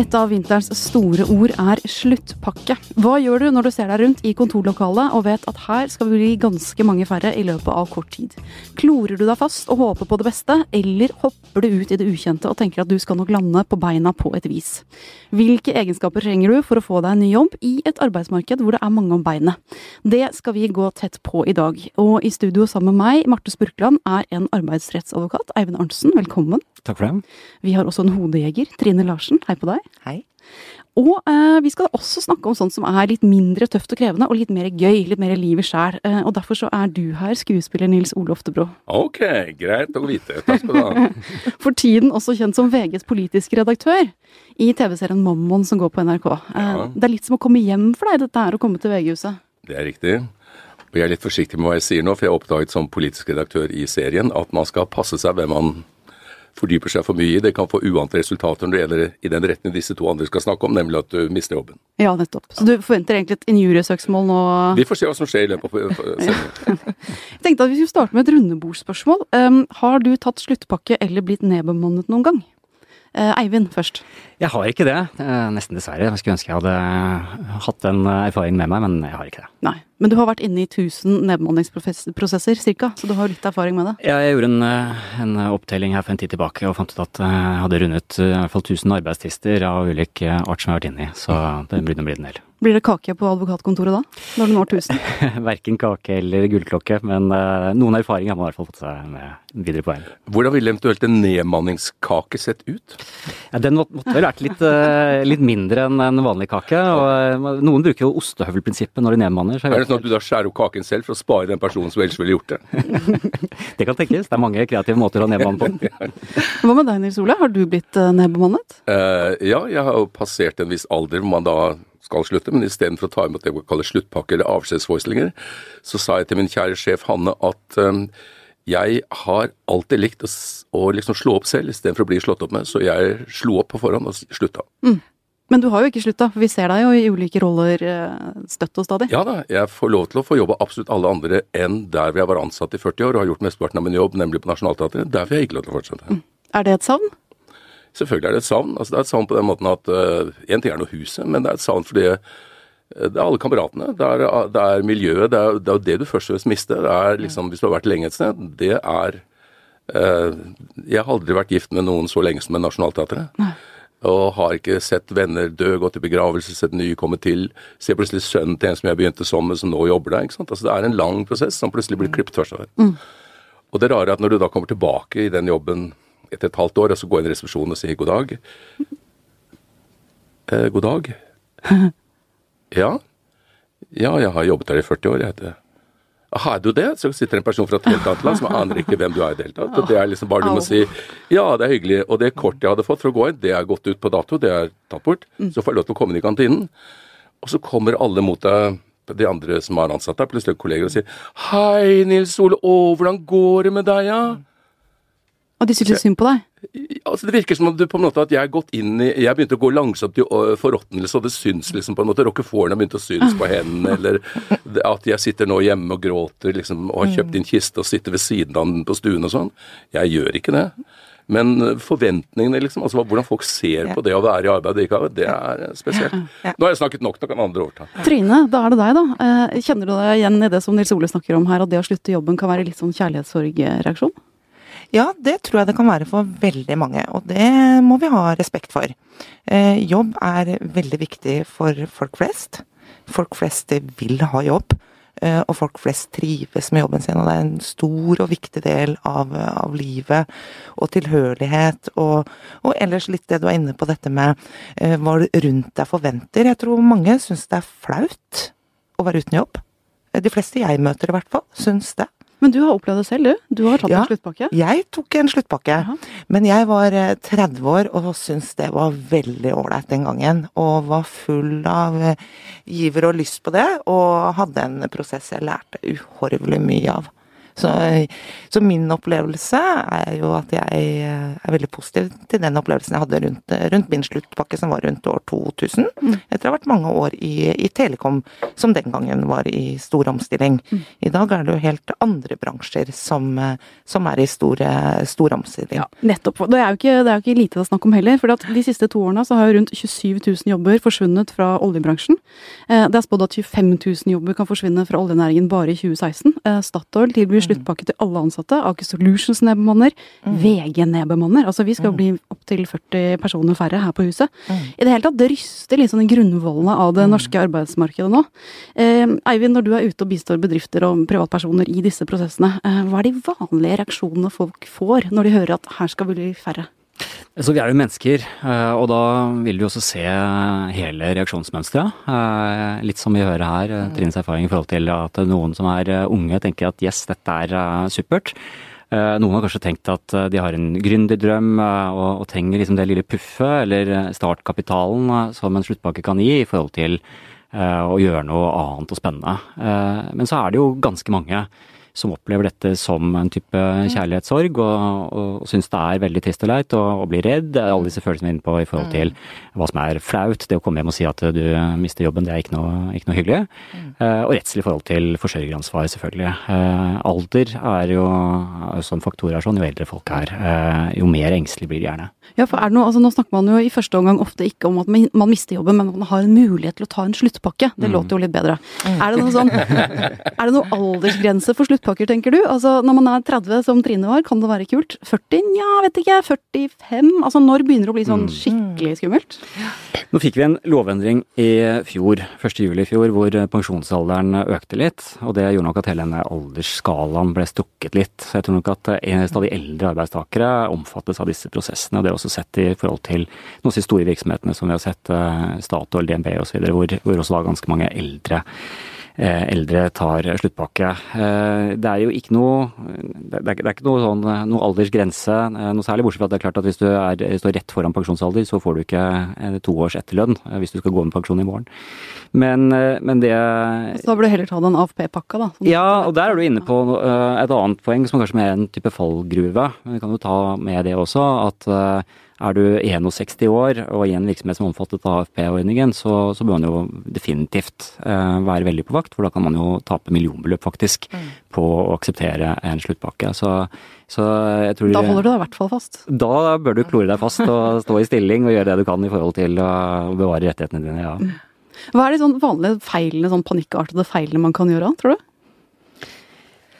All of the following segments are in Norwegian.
Et av vinterens store ord er sluttpakke. Hva gjør du når du ser deg rundt i kontorlokalet og vet at her skal vi bli ganske mange færre i løpet av kort tid? Klorer du deg fast og håper på det beste, eller hopper du ut i det ukjente og tenker at du skal nok lande på beina på et vis? Hvilke egenskaper trenger du for å få deg en ny jobb i et arbeidsmarked hvor det er mange om beinet? Det skal vi gå tett på i dag. Og i studio sammen med meg, Marte Spurkland, er en arbeidsrettsadvokat. Eivind Arntzen, velkommen. Takk for det. Vi har også en hodejeger, Trine Larsen. Hei på deg. Hei. Og eh, vi skal også snakke om sånt som er litt mindre tøft og krevende, og litt mer gøy. Litt mer livet sjæl. Eh, og derfor så er du her, skuespiller Nils Ole Oftebro. Ok, greit å vite. Takk skal du ha. For tiden også kjent som VGs politiske redaktør i TV-serien Mammon som går på NRK. Eh, Ja. Det er litt som å komme hjem for deg, dette er å komme til VG-huset. Det er riktig. Og jeg er litt forsiktig med hva jeg sier nå, for jeg har oppdaget som politisk redaktør i serien at man skal passe seg hvem man fordyper seg for mye i. Det kan få uante resultater når det gjelder i den retningen disse to andre skal snakke om, nemlig at du mister jobben. Ja, nettopp. Så du forventer egentlig et injuriesøksmål nå? Vi får se hva som skjer i løpet av sendingen. Jeg tenkte at vi skulle starte med et rundebordsspørsmål. Um, har du tatt sluttpakke eller blitt nedbemannet noen gang? Uh, Eivind først. Jeg har ikke det. Eh, Nesten dessverre. Jeg skulle ønske jeg hadde hatt den eh, erfaringen med meg, men jeg har ikke det. Nei. Men du har vært inne i 1000 nedbemanningsprosesser cirka, så du har litt erfaring med det. Ja, Jeg gjorde en, eh, en opptelling her for en tid tilbake og fant ut at eh, jeg hadde rundet eh, i hvert fall 1000 arbeidstvister av ulik eh, art som jeg har vært inne i, så det blir nå blitt en del. Blir det kake på advokatkontoret da? Når du når 1000? Verken kake eller gullklokke, men eh, noen erfaring har man i hvert fall fått seg med videre på veien. Hvordan ville eventuelt en nedmanningskake sett ut? Ja, den må- måtte vel vært litt, eh, litt mindre enn en vanlig kake. og eh, Noen bruker jo ostehøvelprinsippet når de nedmanner. så Er det sånn at du da skjærer opp kaken selv for å spare den personen som ellers ville gjort det? Det kan tenkes. Det er mange kreative måter å nedmanne på. Hva med deg, Nils Ole? Har du blitt eh, nedbemannet? Uh, ja, jeg har jo passert en viss alder hvor man da skal slutte, men istedenfor å ta imot det vi kaller sluttpakke eller avskjedsforestillinger, så sa jeg til min kjære sjef Hanne at eh, jeg har alltid likt å, å liksom slå opp selv istedenfor å bli slått opp med, så jeg slo opp på forhånd og slutta. Mm. Men du har jo ikke slutta, for vi ser deg jo i ulike roller eh, støtt og stadig. Ja da, jeg får lov til å få jobbe absolutt alle andre enn der hvor jeg var ansatt i 40 år og har gjort mesteparten av min jobb, nemlig på Nationaltheatret. Der får jeg ikke lov til å fortsette. Er det et savn? Selvfølgelig er det et savn. Altså, det er et savn på den måten at Én ting er nå huset, men det er et savn fordi eh, det er alle kameratene. Det er, det er miljøet. Det er, det er det du først og fremst mister. Det er liksom, Hvis du har vært lenge et sted, det er eh, Jeg har aldri vært gift med noen så lenge som med Nationaltheatret. Og har ikke sett venner dø, gått i begravelse, sett nye komme til. Ser plutselig sønnen til en som jeg begynte som, som nå jobber der. ikke sant? Altså Det er en lang prosess som plutselig blir klippet tvers over. Og det rare er at når du da kommer tilbake i den jobben etter et halvt år, og så går inn i resepsjonen og sier god dag eh, God dag. Ja. Ja, jeg har jobbet der i 40 år, jeg heter Har du det? Så sitter en person fra et helt annet land som aner ikke hvem du er i det hele tatt. Og det er liksom bare du må si ja, det er hyggelig, og det kortet jeg hadde fått for å gå inn, det er gått ut på dato, det er tatt bort. Så får jeg lov til å komme inn i kantinen. Og så kommer alle mot deg, de andre som har ansatt deg, plutselig kolleger og sier Hei, Nils Ole, å, hvordan går det med deg, ja? Og de syns synd på deg? Altså Det virker som at, du på en måte at jeg har gått inn i Jeg begynte å gå langsomt i øh, forråtnelse, og det syns liksom på en måte Rockefòren har begynt å synes på hendene, eller at jeg sitter nå hjemme og gråter liksom, og har kjøpt inn kiste og sitter ved siden av den på stuen og sånn. Jeg gjør ikke det. Men øh, forventningene, liksom, altså hvordan folk ser på det å være i arbeid og ikke arbeid, det er øh, spesielt. Nå har jeg snakket nok, nå kan andre overta. Trine, da er det deg, da. Eh, Kjenner du deg igjen i det som Nils Ole snakker om her, at det å slutte jobben kan være litt sånn kjærlighetssorgreaksjon? Ja, det tror jeg det kan være for veldig mange, og det må vi ha respekt for. Eh, jobb er veldig viktig for folk flest. Folk flest vil ha jobb, eh, og folk flest trives med jobben sin. Og det er en stor og viktig del av, av livet og tilhørighet. Og, og ellers litt det du er inne på, dette med eh, hva rundt deg forventer. Jeg tror mange syns det er flaut å være uten jobb. De fleste jeg møter i hvert fall, syns det. Men du har opplevd det selv, du. Du har tatt Ja. en sluttpakke. Jeg tok en sluttpakke, Aha. men jeg var eh, 30 år og syntes det var veldig ålreit den gangen. Og var full av eh, giver og lyst på det, og hadde en prosess jeg lærte uhorvelig mye av. Så, så, min opplevelse er jo at jeg eh, er veldig positiv til den opplevelsen jeg hadde rundt, rundt min sluttpakke, som var rundt år 2000. Mm. Etter å ha vært mange år i, i, Telekom, som den gangen var i stor omstilling. Mm. I dag er det jo helt andre bransjer som, som er i stor, stor omstilling. Ja, nettopp. Det er, jo ikke, det er jo ikke lite å snakke om heller. For de siste to årene så har jo rundt 27 000 jobber forsvunnet fra oljebransjen. Eh, det er spådd at 25 000 jobber kan forsvinne fra oljenæringen bare i 2016. Eh, Statoil tilbyr sluttpakke til alle ansatte. Aker Solutions nedbemanner. Mm. VG nedbemanner. Altså vi skal mm. bli opptil 40 personer færre her på huset. Mm. I det hele tatt, det ryster litt sånn i grunnvollene av det norske arbeidsmarkedet nå. Eh, Eivind, når du er ute og bistår bedrifter og privatpersoner i disse prosessene, hva er de vanlige reaksjonene folk får når de hører at her skal vi bli færre? Så vi er jo mennesker, eh, og da vil vi også se hele reaksjonsmønsteret. Eh, litt som vi hører her, eh, Trines erfaring i forhold til at noen som er unge tenker at yes, dette er supert. Noen har kanskje tenkt at de har en gründerdrøm og, og trenger liksom det lille puffet eller startkapitalen som en sluttpakke kan gi i forhold til å gjøre noe annet og spennende. Men så er det jo ganske mange som opplever dette som en type kjærlighetssorg, og, og syns det er veldig trist og leit og, og blir redd. Alle disse følelsene inne på i forhold til hva som er flaut. Det å komme hjem og si at du mister jobben, det er ikke noe, ikke noe hyggelig. Mm. Uh, og redsel i forhold til forsørgeransvar, selvfølgelig. Uh, alder er jo sånn faktor her, sånn. Jo eldre folk er, uh, jo mer engstelig blir de gjerne. Ja, for er det noe, altså Nå snakker man jo i første omgang ofte ikke om at man mister jobben, men at man har en mulighet til å ta en sluttpakke. Det mm. låter jo litt bedre. Mm. Er det noe sånn, er det noe aldersgrense for sluttpakker, tenker du? Altså Når man er 30 som Trine var, kan det være kult? 40? Nja, vet ikke. 45? Altså når begynner det å bli sånn mm. skikkelig skummelt? Nå fikk vi en lovendring i fjor, 1. juli i fjor, hvor pensjonsalderen økte litt. Og det gjorde nok at hele denne aldersskalaen ble strukket litt. Så jeg tror nok at stadig eldre arbeidstakere omfattes av disse prosessene. og det også sett i forhold til noen av de store virksomhetene som vi har sett, eh, Statoil, DNB osv., hvor, hvor også var ganske mange eldre eldre tar sluttpakke. Eh, det er jo ikke noe det er, ikke noe, sånn, noe aldersgrense noe særlig, bortsett fra at det er klart at hvis du er, står rett foran pensjonsalder, så får du ikke to års etterlønn hvis du skal gå med pensjon i morgen. Men, men det Så da bør du heller ta den AFP-pakka, da? Ja, og der er du inne på et annet poeng som er kanskje mer en type fallgruve. Men vi kan jo ta med det også, at er du 61 år og i en virksomhet som er omfattet av AFP-ordningen, så, så, bør man jo definitivt eh, være veldig på vakt, for da kan man jo tape millionbeløp faktisk mm. på å akseptere en sluttpakke. Så, så jeg tror Da holder du deg i hvert fall fast? Da bør du klore deg fast og stå i stilling og gjøre det du kan i forhold til å bevare rettighetene dine, ja. Hva er de sånn vanlige feilene, sånn panikkartede feilene man kan gjøre, tror du?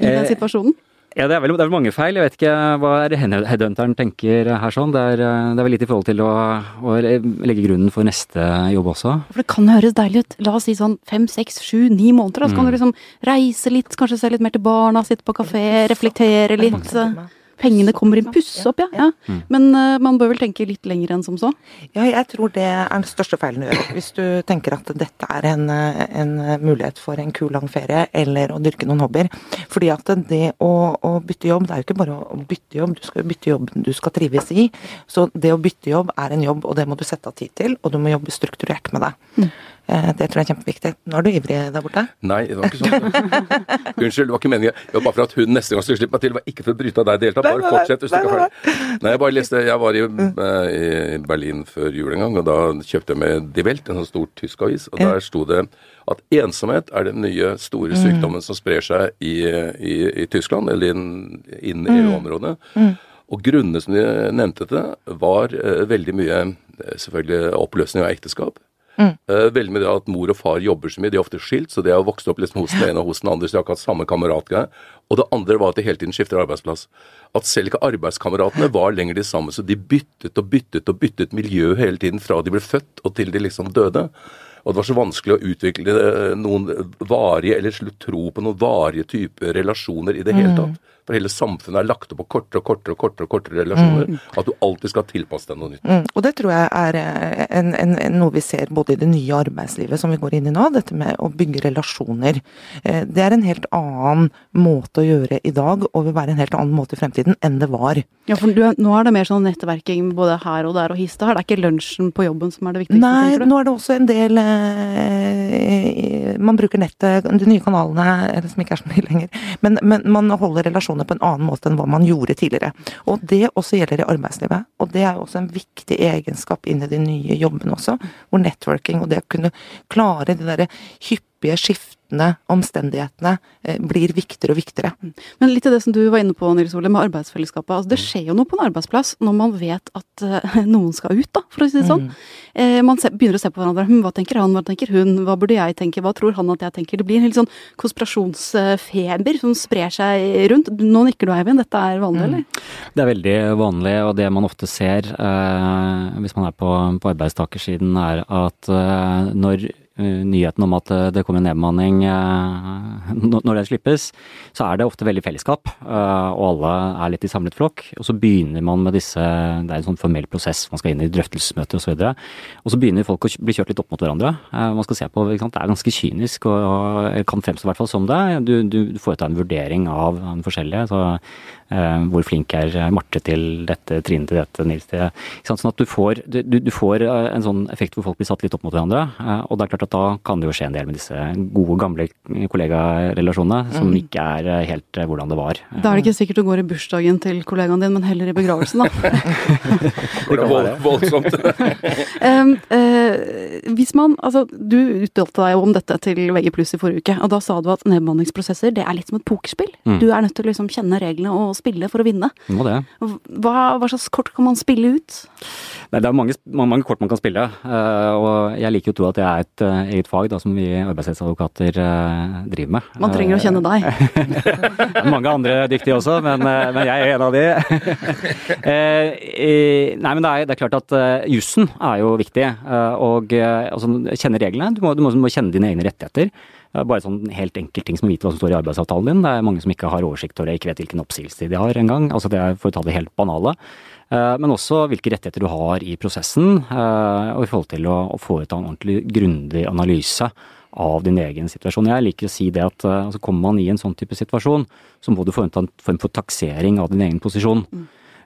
I den eh, situasjonen? Ja, det er, vel, det er vel mange feil. Jeg vet ikke hva headhunteren tenker her sånn. Det er, det er vel litt i forhold til å, å, legge grunnen for neste jobb også. For det kan høres deilig ut. La oss si sånn fem, seks, sju, ni måneder. Da. Så kan mm. du liksom reise litt, kanskje se litt mer til barna, sitte på kafé, reflektere litt pengene kommer inn. Pusse opp, ja. ja. Mm. Men uh, man bør vel tenke litt lenger enn som så? Ja, jeg tror det er den største feilen du gjør. Hvis du tenker at dette er en, en mulighet for en kul, lang ferie, eller å dyrke noen hobbyer. Fordi at det å, å, bytte jobb, det er jo ikke bare å bytte jobb, du skal bytte jobb du skal trives i. Så det å bytte jobb er en jobb, og det må du sette av tid til, og du må jobbe strukturert med det. Mm. Eh, det tror jeg er kjempeviktig. Nå er du ivrig der borte. Nei, det var ikke sånn. Unnskyld, det var ikke meningen. Det var bare for at hun neste gang skulle slippe meg til. Det var ikke for å bryte av deg i det hele tatt. Bare fortsett du ikke er. Nei, jeg bare leste Jeg var i, eh, i Berlin før jul en gang, og da kjøpte jeg med Die Welt, en sånn stor tysk avis, og der sto det at ensomhet er den nye store mm. sykdommen som sprer seg i, i, i Tyskland, eller inn, inn i mm. EU-området. Mm. Og grunnene som de nevnte til det, var uh, veldig mye selvfølgelig oppløsning av ekteskap. Mm. Uh, veldig med det at mor og far jobber så mye, de er ofte skilt, så de har vokst opp liksom hos den ene og hos den andre, så de har ikke hatt samme kameratgreie. Og det andre var at de hele tiden skifter arbeidsplass. At selv ikke arbeidskameratene var lenger de samme, så de byttet og byttet og byttet miljø hele tiden fra de ble født og til de liksom døde. Og det var så vanskelig å utvikle eh, noen varige, eller slutt tro på noen varige typer relasjoner i det hele mm. For hele samfunnet er lagt opp på kortere og kortere og kortere, kortere relasjoner. At du alltid skal tilpasse deg noe nytt. Mm, og det tror jeg er eh, en, en, en, noe vi ser både i det nye arbeidslivet som vi går inn i nå, dette med å bygge relasjoner. Eh, det er en helt annen måte å gjøre i dag, og vil være en helt annen måte i fremtiden enn det var. Ja, for du, nå er det mer sånn nettverking både her og der og hist og her. Det er ikke lunsjen på jobben som er det viktigste, Nei, nå er det også en del eh, Man bruker nettet, de nye kanalene, som ikke er så mye lenger. Men, men man holder relasjoner på en annen måte enn hva man gjorde tidligere. Og det også gjelder i arbeidslivet. Og det er jo også en viktig egenskap inn i de nye jobbene også. Hvor networking og det å kunne klare de derre hyppige skiftene, omstendighetene, eh, blir viktigere og viktigere. Men litt av det som du var inne på, Nils Ole, med arbeidsfellesskapet. Altså, det skjer jo noe på en arbeidsplass når man vet at eh, noen skal ut, da, for å si det sånn. Eh, man begynner å se på hverandre. Hm, hva tenker han, hva tenker hun, hva burde jeg tenke, hva tror han at jeg tenker? Det blir en helt sånn konspirasjonsfeber som sprer seg rundt. Nå nikker du, Eivind. Dette er vanlig, eller? Det er veldig vanlig, og det man ofte ser eh, hvis man er på, på arbeidstakersiden, er at eh, når nyheten om at eh, det kommer nedbemanning eh, når den slippes, så er det ofte veldig fellesskap, eh, og alle er litt i samlet flokk. Og så begynner man med disse Det er en sånn formell prosess, man skal inn i drøftelsesmøter osv. Og, så og så begynner folk å bli kjørt litt opp mot hverandre. Eh, Man skal se på? Det er ganske kynisk, og, og kan fremstå i hvert fall som det. Du, du foretar en vurdering av den forskjellige. så eh, Hvor flink er Marte til dette, Trine til dette, Nils til? Sånn at du får, du, du får eh, en sånn effekt hvor folk blir satt litt opp mot hverandre. eh, Og det er klart at da kan det jo skje en del med disse gode, gamle kollegarelasjonene, som ikke er eh, helt eh, hvordan det var. Da er det ikke sikkert du går i bursdagen til kollegaen din, men heller i begravelsen, da. Det er være voldsomt. um, uh, hvis man, altså, du uttalte deg om dette til VG Pluss i forrige uke, og da sa du at nedbemanningsprosesser det er litt som et pokerspill. Mm. Du er nødt til å liksom kjenne reglene og spille for å vinne. Hva, hva slags kort kan man spille ut? Nei, det er mange, mange, kort man kan spille, eh, og jeg liker å tro at det er et eh, eget fag da, som vi arbeidsrettsadvokater eh, driver med. Man trenger å kjenne deg. Det mange andre dyktige også, men, men jeg er en av de. Nei, men det er, det er klart at jussen er jo viktig. og altså, kjenne reglene. Du må, du må, du må kjenne dine egne rettigheter. Bare sånn helt enkelt ting som å vite hva som står i arbeidsavtalen din. Det er mange som ikke har oversikt over det, ikke vet hvilken oppsigelsestid de har engang. Altså det er for å ta det helt banale. Eh, Men også hvilke rettigheter du har i prosessen, eh, og i forhold til å, foreta en ordentlig grundig analyse av din egen situasjon. Jeg liker å si det at eh, altså kommer man i en sånn type situasjon, så må du foreta en form for taksering av din egen posisjon.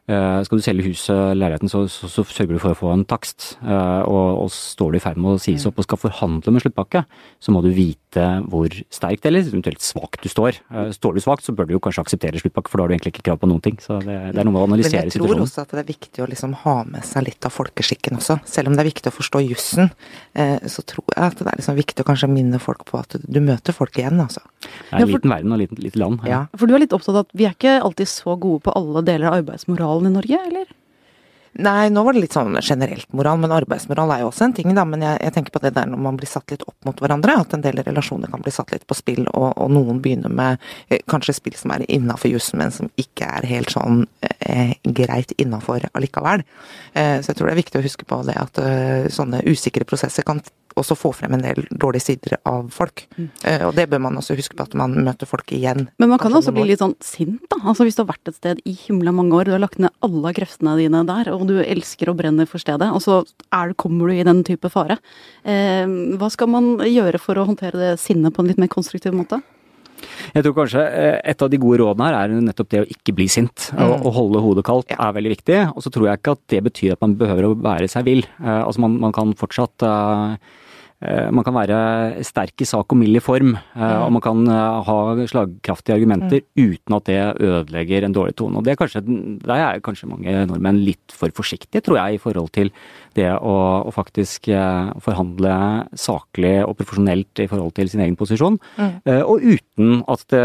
Uh, skal du selge huset eller leiligheten, så, så, så sørger du for å få en takst. Uh, og, og står du i ferd med å sies opp og skal forhandle med sluttpakke, så må du vite hvor sterkt eller eventuelt svakt du står. Eh, står du svakt, så bør du jo kanskje akseptere sluttpakke, for da har du egentlig ikke krav på noen ting. Så det, det er noe med å Men jeg tror situasjonen. også at det er viktig å liksom ha med seg litt av folkeskikken også. Selv om det er viktig å forstå jussen, eh, så tror jeg at det er liksom viktig å kanskje minne folk på at du møter folk igjen, altså. Det er Ja, en for- liten verden og et lite, land. land. Ja. For du er litt opptatt av at vi er ikke alltid så gode på alle deler av arbeidsmoralen i Norge, eller? Nei, nå var det litt sånn generelt moral, men arbeidsmoral er jo også en ting, da. Men jeg, jeg tenker på det der når man blir satt litt opp mot hverandre, at en del relasjoner kan bli satt litt på spill, og, og noen begynner med eh, kanskje spill som er innafor jussen, men som ikke er helt sånn eh, greit innafor allikevel. Eh, så jeg tror det er viktig å huske på det at eh, sånne usikre prosesser kan også få frem en del dårlige sider av folk. Eh, og det bør man også huske på, at man møter folk igjen. Men man kan også bli litt sånn sint, da. Altså hvis du har vært et sted i himla mange år, du har lagt ned alle kreftene dine der, og du elsker og brenner for stedet, og så er, kommer du i den type fare. Eh, hva skal man gjøre for å håndtere det sinnet på en litt mer konstruktiv måte? Jeg tror kanskje eh, et av de gode rådene her er nettopp det å ikke bli sint. Å, å holde hodet kaldt Ja. er veldig viktig. Og så tror jeg ikke at det betyr at man behøver å være seg vill. Altså man, man kan fortsatt man kan være sterk i sak og mild i form, eh, og man kan eh, ha slagkraftige argumenter uten at det ødelegger en dårlig tone. Og det er kanskje, Der er kanskje mange nordmenn litt for forsiktige, tror jeg, i forhold til det å, å faktisk eh, forhandle saklig og profesjonelt i forhold til sin egen posisjon. mm. Og uten at det,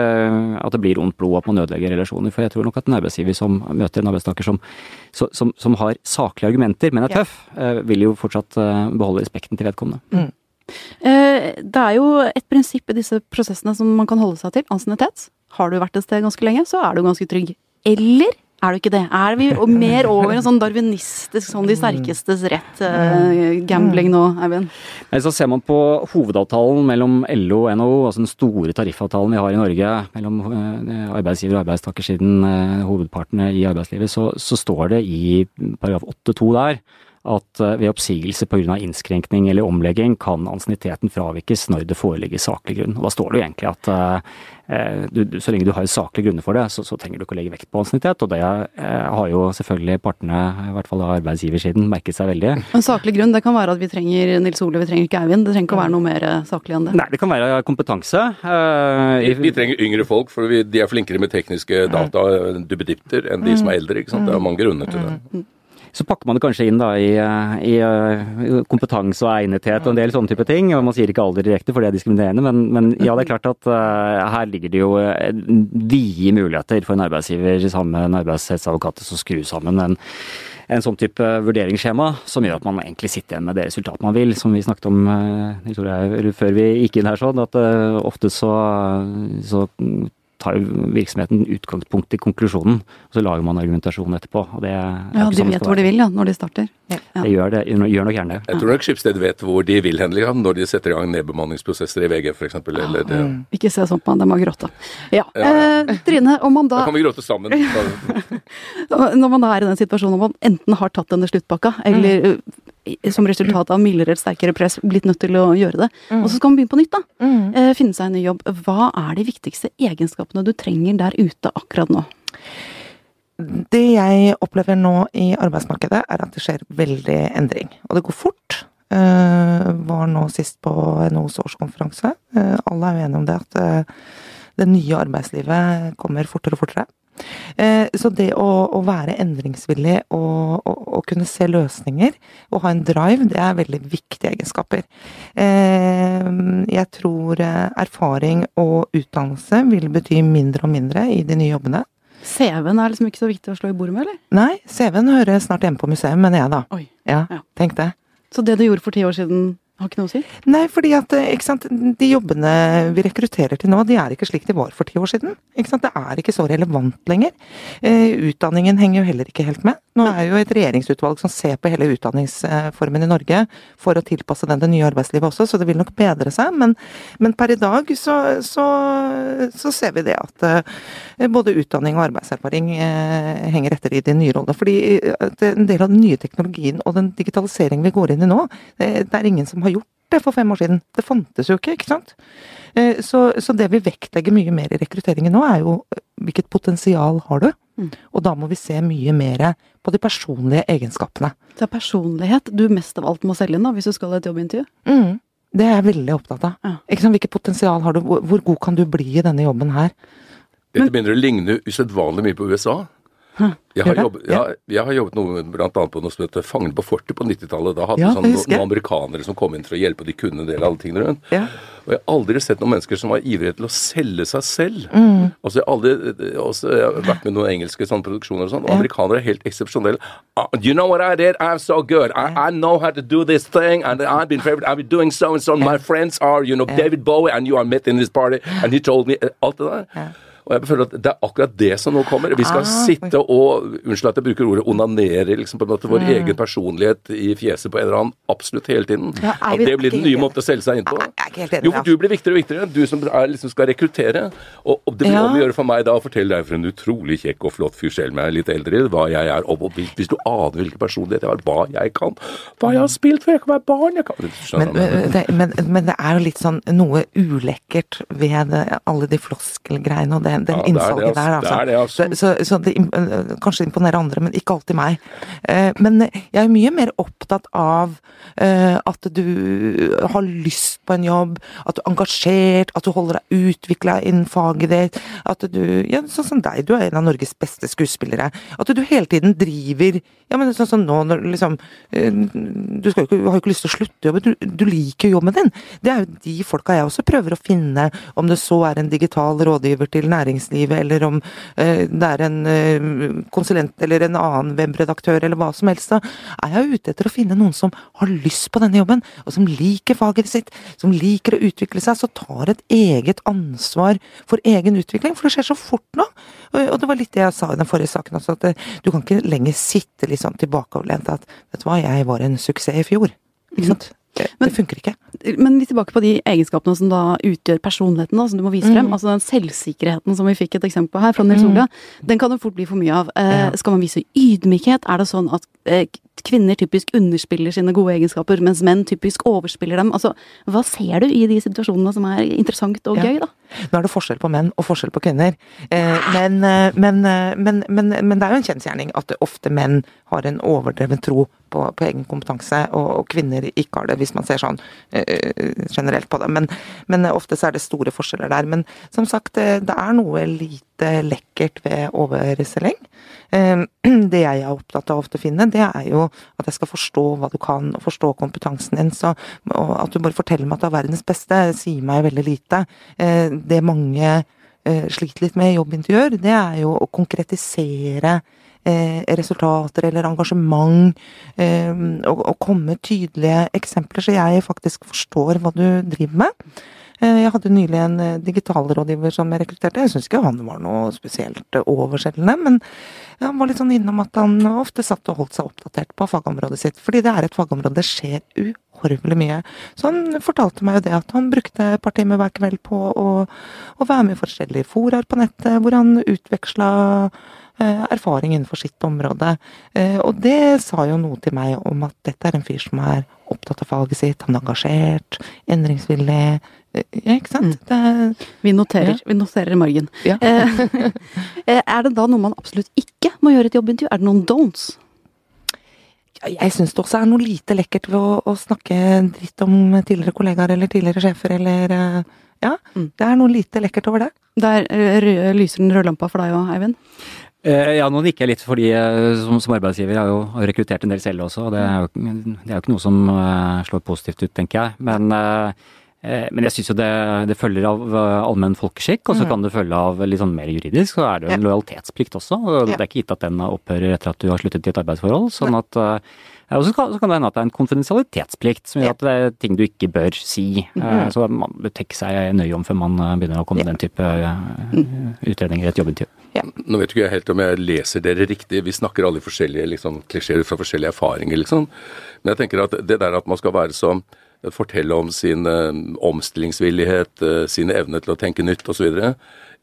at det blir ondt blod, at man ødelegger relasjoner. For jeg tror nok at en arbeidsgiver som møter en arbeidstaker som, som, som har saklige argumenter, men er tøff, eh, vil jo fortsatt eh, beholde respekten til vedkommende. Eh, det er jo et prinsipp i disse prosessene som man kan holde seg til, ansiennitet. Har du vært et sted ganske lenge, så er du ganske trygg. Eller Er du ikke det? Er vi mer over en sånn darwinistisk, sånn de sterkestes rett, uh, gambling nå, Eivind? Så ser man på hovedavtalen mellom LO og NHO, altså den store tariffavtalen vi har i Norge mellom uh, arbeidsgiver- og arbeidstakersiden, hovedpartene i arbeidslivet, så, så står det i paragraf 8-2 der at eh, ved oppsigelse pga. innskrenkning eller omlegging kan ansienniteten fravikes når det foreligger saklig grunn. Og Da står det jo egentlig at eh, du, så lenge du har saklige grunner for det, så, så, trenger du ikke å legge vekt på ansiennitet. Og det eh, har jo selvfølgelig partene, i hvert fall arbeidsgiversiden, merket seg veldig. En saklig grunn det kan være at vi trenger Nils Ole, vi trenger ikke Eivind. Det trenger ikke å være noe mer saklig enn det. Nei, det kan være kompetanse. vi, vi, trenger yngre folk, for vi, de er flinkere med tekniske data, duppedipter, enn de som er eldre. ikke sant? Det er mange grunner til det. Så pakker man det kanskje inn da i, i, kompetanse og egnethet og en del sånne type ting. og Man sier ikke alder direkte, for det er diskriminerende, men, men ja, det er klart at uh, her ligger det jo uh, vide muligheter for en arbeidsgiver sammen med en arbeidsrettsadvokat til å skru sammen en, en sånn type vurderingsskjema som gjør at man egentlig sitter igjen med det resultatet man vil. Som vi snakket om uh, før vi gikk inn her, sånn at ofte så, så tar virksomheten utgangspunkt i konklusjonen, og så lager man argumentasjon etterpå. og det ja, de sånn vet hvor de vil ja, når de starter. Ja. Det gjør, det, gjør nok gjerne det. Jeg tror nok Skipsted vet hvor de vil hen, når de setter i gang nedbemanningsprosesser i VG f.eks. Ah, mm. Ikke se sånn på meg, det må gråte. Ja. ja, eh, Trine, om man da Da kan vi gråte sammen. når man da er i den situasjonen hvor man enten har tatt denne sluttpakka, eller mm som resultat av mildere, sterkere press blitt nødt til å gjøre det. Mm. Og så skal man begynne på nytt, da. Mm. Eh, finne seg en ny jobb. Hva er de viktigste egenskapene du trenger der ute akkurat nå? Det jeg opplever nå i arbeidsmarkedet, er at det skjer veldig endring. Og det går fort. Uh, var nå sist på NHOs årskonferanse. Uh, alle er jo enige om det, at uh, det nye arbeidslivet kommer fortere og fortere. Eh, så det å, å være endringsvillig og, og, og, kunne se løsninger og ha en drive, det er veldig viktige egenskaper. Eh, jeg tror eh, erfaring og utdannelse vil bety mindre og mindre i de nye jobbene. CV-en er liksom ikke så viktig å slå i bordet med, eller? Nei, CV-en hører snart hjemme på museum, mener jeg da. Oi. Ja, ja. Tenk det. Så det du gjorde for ti år siden har ikke noe å si? Nei, fordi at eh, sant, de jobbene vi rekrutterer til nå, de er ikke slik de var for ti år siden. Det er ikke så relevant lenger. Eh, utdanningen henger jo heller ikke helt med. Nå er jo et regjeringsutvalg som ser på hele utdanningsformen i Norge for å tilpasse den det nye arbeidslivet også, så det vil nok bedre seg. Men, men per i dag så, så, så, ser vi det at eh, både utdanning og arbeidserfaring henger etter i de nye rollene. Fordi en del av den nye teknologien og den digitaliseringen vi går inn i nå, det, det er ingen som har har gjort det for fem år siden. Det fantes jo ikke, ikke sant. Eh, så, så det vi vektlegger mye mer i rekrutteringen nå, er jo eh, hvilket potensial har du? Mm. Og da må vi se mye mer på de personlige egenskapene. Det er personlighet du mest av alt må selge inn da, hvis du skal ha et jobbintervju? Mm. Det er jeg veldig opptatt av. Ja. Ikke sant? Hvilket potensial har du? Hvor, hvor god kan du bli i denne jobben her? Dette begynner å ligne usedvanlig mye på USA. Jeg har, jobbet, jeg, jeg har, jobbet, noe blant annet på noe som heter Fangen på fortet på 90-tallet. Da hadde ja, sånn, noen, amerikanere som kom inn for å hjelpe, og de kunne en del av alle tingene rundt. Ja. Og jeg har aldri sett noen mennesker som var ivrige til å selge seg selv. Mm. Altså, jeg, har aldri, også, jeg har vært med noen engelske sånn, produksjoner og sånn, og ja. amerikanere er helt eksepsjonelle. Uh, you know what I did? I'm so good. I, I, know how to do this thing, and I've been favorite. I've been doing so and so. My friends are, you know, David Bowie, and you are met in this party, and he told me Alt det der. Og jeg føler at det er akkurat det som nå kommer. Vi skal ah, sitte og unnskyld at jeg bruker ordet onanere liksom på en måte vår mm. egen personlighet i fjeset på en eller annen absolutt hele tiden. Ja, at det blir den nye måten å selge seg inn på. Jo, for du blir viktigere og viktigere. Du som er, liksom skal rekruttere. Og, og det blir ja. om å gjøre for meg da å fortelle deg for en utrolig kjekk og flott fyr selv om jeg er litt eldre, hva jeg er. Og hvis du aner hvilken personlighet jeg har, hva jeg kan, hva jeg har spilt for, jeg kan være barn jeg kan... Men, det, men, men, det er jo litt sånn noe ulekkert ved alle de floskelgreiene og det den, innsalget der, altså. Det det, altså. Så, så, så det eh, kanskje imponerer andre, men ikke alltid meg. Eh, men jeg er mye mer opptatt av eh, at du har lyst på en jobb, at du er engasjert, at du holder deg utvikla innen faget ditt. At du ja, Sånn som deg, du er en av Norges beste skuespillere. At du hele tiden driver Ja, men sånn som nå, liksom Du skal jo ikke, har jo ikke lyst til å slutte jobben, du, du liker jobben din. Det er jo de folka jeg også prøver å finne, om det så er en digital rådgiver til næringslivet næringslivet, eller om eh, det er en eh, konsulent eller en annen webredaktør eller hva som helst, så er jeg ute etter å finne noen som har lyst på denne jobben, og som liker faget sitt, som liker å utvikle seg, så tar et eget ansvar for egen utvikling, for det skjer så fort nå. Og det var litt det jeg sa i den forrige saken også, at eh, du kan ikke lenger sitte litt sånn tilbakeoverlent at vet du hva, jeg var en suksess i fjor. Ikke sant? Men- det funker ikke. Men litt tilbake på de egenskapene som da utgjør personligheten, da, som du må vise frem. Mm. Altså den selvsikkerheten som vi fikk et eksempel på her, fra Nils Ole. Den kan det fort bli for mye av. Eh. Skal man vise ydmykhet? Er det sånn at eh, kvinner typisk underspiller sine gode egenskaper, mens menn typisk overspiller dem? Altså, hva ser du i de situasjonene som er interessant og gøy, da? Nå er det forskjell på menn og forskjell på kvinner. Eh, men, eh, men, eh, men, men, men det er jo en kjensgjerning at ofte menn har en overdreven tro på, på egen kompetanse, og, og kvinner ikke har det, hvis man ser sånn generelt på det. Men, men ofte så er det store forskjeller der. Men som sagt, det er noe lite lekkert ved overselging. Eh, Det jeg er opptatt av ofte å finne, det er jo at jeg skal forstå hva du kan, og forstå kompetansen din. Så at du bare forteller meg at du er verdens beste, sier meg veldig lite. Eh, Det mange eh, sliter litt med i jobbintervjuer, det er jo å konkretisere eh, resultater eller engasjement, eh, og, komme tydelige eksempler, så jeg faktisk forstår hva du driver med. Eh, Jeg hadde nylig en eh, digitalrådgiver som jeg rekrutterte. Jeg syns ikke han var noe spesielt eh, overskjellende, men han var litt sånn innom at han ofte satt og holdt seg oppdatert på fagområdet sitt, fordi det er et fagområde det skjer uhorvelig mye. Så han fortalte meg jo det at han brukte et par timer hver kveld på å, å være med i forskjellige foraer på nettet, hvor han utveksla erfaring innenfor sitt område. Og det sa jo noe til meg om at dette er en fyr som er opptatt av faget sitt, han er engasjert, endringsvillig. Ja, ikke sant? Det, Vi noterer, Ja. vi noterer i margen. Ja. Eh, eh, er det da noe man absolutt ikke må gjøre i et jobbintervju? Er det noen don'ts? jeg syns det også er noe lite lekkert ved å, å snakke dritt om tidligere kollegaer eller tidligere sjefer eller eh, Ja, Mm. det er noe lite lekkert over det. Der lyser den røde lampa for deg òg, Eivind. Eh, Ja, nå nikker jeg litt fordi som, som arbeidsgiver har jeg jo rekruttert en del selv også, og det er jo, det er jo ikke noe som slår positivt ut, tenker jeg. Men, eh, men jeg syns jo det, det følger av eh, allmenn folkeskikk, og så Mhm. kan det følge av litt sånn mer juridisk, så er det jo en lojalitetsplikt også. og Det er ikke gitt at den opphører etter at du har sluttet i et arbeidsforhold. sånn at eh, og så kan, det hende at det er en konfidensialitetsplikt som gjør at det er ting du ikke bør si. Eh, Mhm. Så man bør tenke seg nøye om før man eh, begynner å komme med den type eh, utredninger i et jobbintervju. Nå vet ikke jeg helt om jeg leser dere riktig. Vi snakker alle i forskjellige liksom, klisjeer fra forskjellige erfaringer, liksom. Men jeg tenker at det der at man skal være som Fortelle om sin eh, omstillingsvillighet, eh, sine evne til å tenke nytt osv.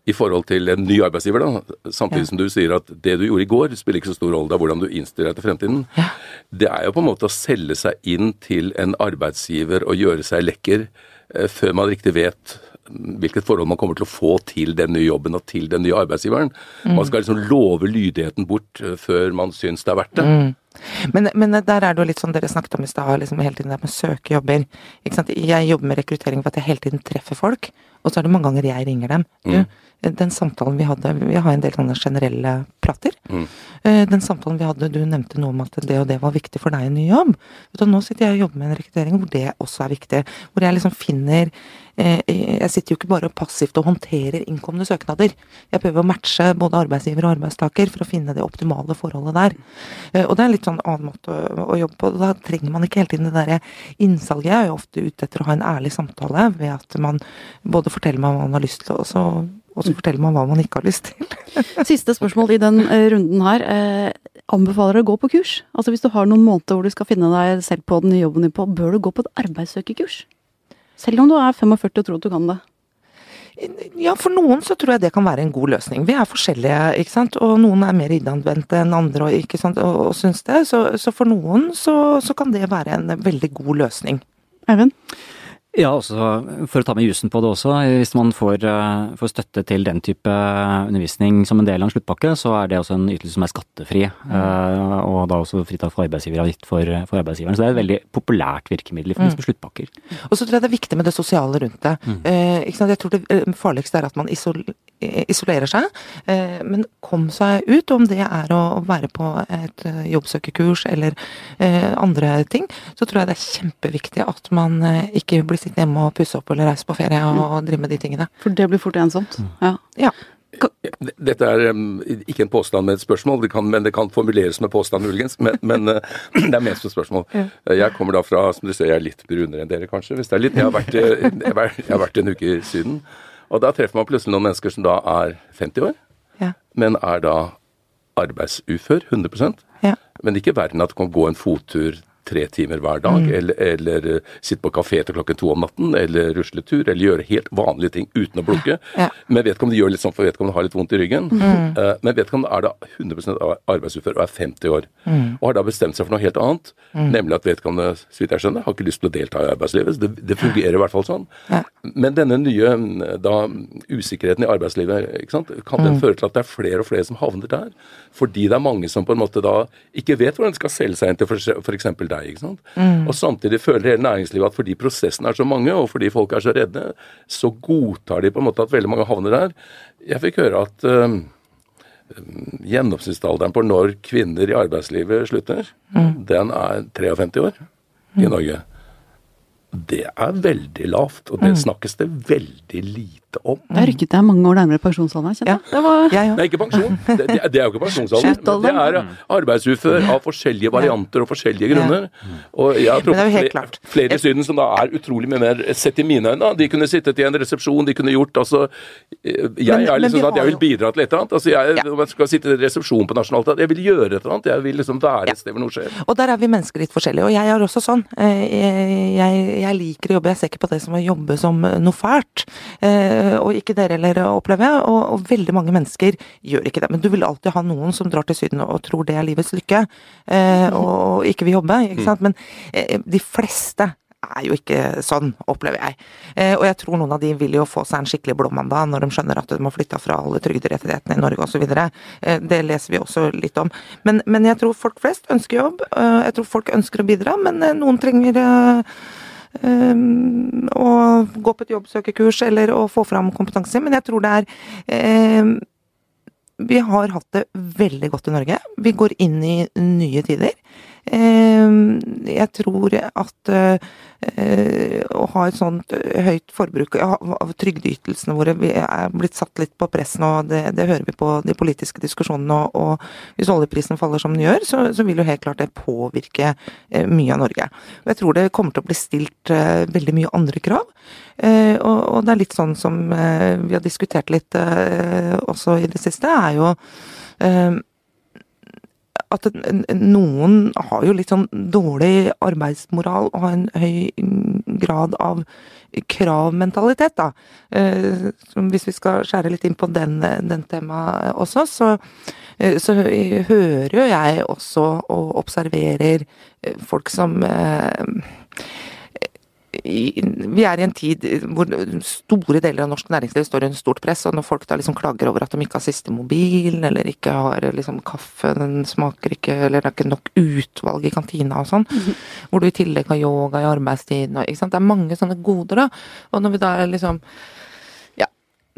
I forhold til en ny arbeidsgiver, da. Samtidig Ja. som du sier at det du gjorde i går, spiller ikke så stor rolle. Det er hvordan du innstiller deg til fremtiden. Ja. Det er jo på en måte å selge seg inn til en arbeidsgiver og gjøre seg lekker eh, før man riktig vet hvilket forhold man kommer til å få til den nye jobben og til den nye arbeidsgiveren. Man skal liksom love lydigheten bort før man syns det er verdt det. Men, men der er det jo litt sånn dere snakket om i stad, liksom hele tiden der med å søke jobber. Jeg jobber med rekruttering for at jeg hele tiden treffer folk, og så er det mange ganger jeg ringer dem. Du, den samtalen vi hadde Vi har en del sånne generelle prater. Mm. Eh, Den samtalen vi hadde, du nevnte noe om at det og det var viktig for deg i en ny jobb. Du, nå sitter jeg og jobber med en rekruttering hvor det også er viktig. Hvor jeg liksom finner eh, Jeg sitter jo ikke bare passivt og håndterer innkomne søknader. Jeg prøver å matche både arbeidsgiver og arbeidstaker for å finne det optimale forholdet der. Eh, Og det er en litt sånn annen måte å, å jobbe på. Da trenger man ikke hele tiden det derre innsalget. Jeg er jo ofte ute etter å ha en ærlig samtale ved at man både forteller meg hva man har lyst til, og så, og så forteller man hva man ikke har lyst til. Siste spørsmål i den eh, runden her. Eh, anbefaler å gå på kurs? Altså Hvis du har noen måneder hvor du skal finne deg selv på den nye jobben din på, bør du gå på et arbeidssøkerkurs? Selv om du er 45 og tror at du kan det. Ja, for noen så tror jeg det kan være en god løsning. Vi er forskjellige, ikke sant. Og noen er mer innadvendte enn andre og, ikke sant? og, og syns det. Så, så for noen så, så kan det være en veldig god løsning. Eivind? Ja, også for å ta med jussen på det også. Hvis man får, eh, får støtte til den type undervisning som en del av en sluttpakke, så er det også en ytelse som er skattefri. Mm. Og da også fritatt for arbeidsgiveravgift for, for arbeidsgiveren. Så det er et veldig populært virkemiddel i forbindelse med sluttpakker. Og så tror jeg det er viktig med det sosiale rundt det. Eh, ikke sant? Jeg tror det eh, farligste er at man isol eh, isolerer seg. Eh, men kom seg ut, om det er å være på et eh, jobbsøkerkurs eller eh, andre ting, så tror jeg det er kjempeviktig at man eh, ikke blir sittende hjemme og pusse opp eller reise på ferie og, drive med de tingene. For det blir fort ensomt. Ja. Ja. Dette er um, ikke en påstand med et spørsmål, det kan, men det kan formuleres med påstand muligens. Men, men uh, det er mest et spørsmål. Ja. Jeg kommer da fra som du ser, jeg er litt brunere enn dere, kanskje. hvis det er litt, Jeg har vært, jeg har vært en uke i Syden. Og da treffer man plutselig noen mennesker som da er 50 år, ja. men er da arbeidsufør 100 ja. Men ikke verden at du kan gå en fottur tre timer hver dag, mm. eller, eller uh, sitte på kafé til klokken to om natten, eller rusletur, eller gjøre helt vanlige ting uten å blunke. Ja. Men vedkommende gjør litt sånn for vedkommende har litt vondt i ryggen. Mm. Uh, men vedkommende er da 100 arbeidsufør og er 50 år. Mm. Og har da bestemt seg for noe helt annet, mm. nemlig at vedkommende, så vidt jeg skjønner, har ikke lyst til å delta i arbeidslivet. Det, det fungerer i hvert fall sånn. Ja. Men denne nye da, usikkerheten i arbeidslivet, ikke sant? kan den mm. føre til at det er flere og flere som havner der? Fordi det er mange som på en måte da ikke vet hvordan de skal selge seg inn til f.eks. deg deg. ikke sant? Mm. Og samtidig føler hele næringslivet at fordi prosessene er så mange, og fordi folk er så redde, så godtar de på en måte at veldig mange havner der. Jeg fikk høre at øh, gjennomsnittsalderen på når kvinner i arbeidslivet slutter, mm. den er 53 år i Norge. Det er veldig lavt, og det mm. snakkes det veldig lite om. Da rykket jeg mange år nærmere pensjonsalderen, kjente jeg. Ja. Var... Ja, ja. Nei, ikke pensjon. Det, det, det er jo ikke pensjonsalder. Det er arbeidsufør av forskjellige varianter og forskjellige grunner. Og jeg tror flere, flere i Syden som da er utrolig mye mer sett i mine øyne, de kunne sittet i en resepsjon, de kunne gjort altså Jeg men, er liksom sånn at jeg vil bidra til et eller annet. Altså jeg, Om jeg skal sitte i en resepsjon på Nationaltheatret, jeg vil gjøre et eller annet. Jeg vil liksom være et sted hvor noe skjer. Og der er vi mennesker litt forskjellige. Og jeg er også sånn. Eh, jeg, jeg, jeg liker å jobbe. Jeg ser ikke på det som å jobbe som noe fælt. Eh, og ikke dere heller, opplever jeg. Og, og, veldig mange mennesker gjør ikke det. Men du vil alltid ha noen som drar til Syden og tror det er livets lykke, eh, og ikke vil jobbe. ikke sant? Men eh, de fleste er jo ikke sånn, opplever jeg. Eh, og jeg tror noen av de vil jo få seg en skikkelig blåmandag når de skjønner at de må flytte fra alle trygderettighetene i Norge osv. Eh, det leser vi også litt om. Men, men, jeg tror folk flest ønsker jobb. Eh, jeg tror folk ønsker å bidra, men eh, noen trenger eh, Um, å gå på et jobbsøkerkurs eller å få fram kompetanse. Men jeg tror det er um, Vi har hatt det veldig godt i Norge. Vi går inn i nye tider. Um, jeg tror at Eh, å ha et sånt eh, høyt forbruk av trygdeytelsene våre er blitt satt litt på press nå. Det, det hører vi på de politiske diskusjonene. Og, og hvis oljeprisen faller som den gjør, så, så, vil jo helt klart det påvirke eh, mye av Norge. Og jeg tror det kommer til å bli stilt veldig mye andre krav. Og, og, det er litt sånn som vi har diskutert litt også i det siste, er jo at noen har jo litt sånn dårlig arbeidsmoral og har en høy grad av kravmentalitet, da. Eh, hvis vi skal skjære litt inn på den, den temaet også, så, eh, så hører jo jeg også og observerer eh, folk som vi er i en tid hvor store deler av norsk næringsliv står under stort press, og når folk da liksom klager over at de ikke har siste mobil, eller ikke har liksom kaffe, den smaker ikke, eller det er ikke nok utvalg i kantina og sånn, mm -hmm. hvor du i tillegg har yoga i arbeidstiden og ikke sant. Det er mange sånne goder, da. Og når vi da liksom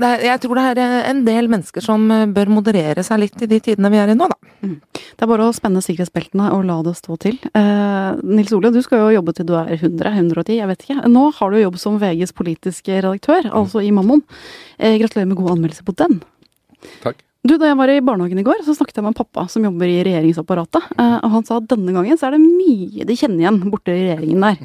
er, jeg tror det er eh, en del mennesker som eh, bør moderere seg litt i de tidene vi er i nå, da. Mm. Det er bare å spenne sikkerhetsbeltene og la det stå til. Eh, Nils Ole, du skal jo jobbe til du er 100, 110, jeg vet ikke. Nå har du jobb som VGs politiske redaktør, altså i Mammon. Eh, gratulerer med god anmeldelse på den. Takk. Du, Da jeg var i barnehagen i går, så snakket jeg med en pappa som jobber i regjeringsapparatet. Eh, og Han sa at denne gangen så er det mye de kjenner igjen borte i regjeringen der.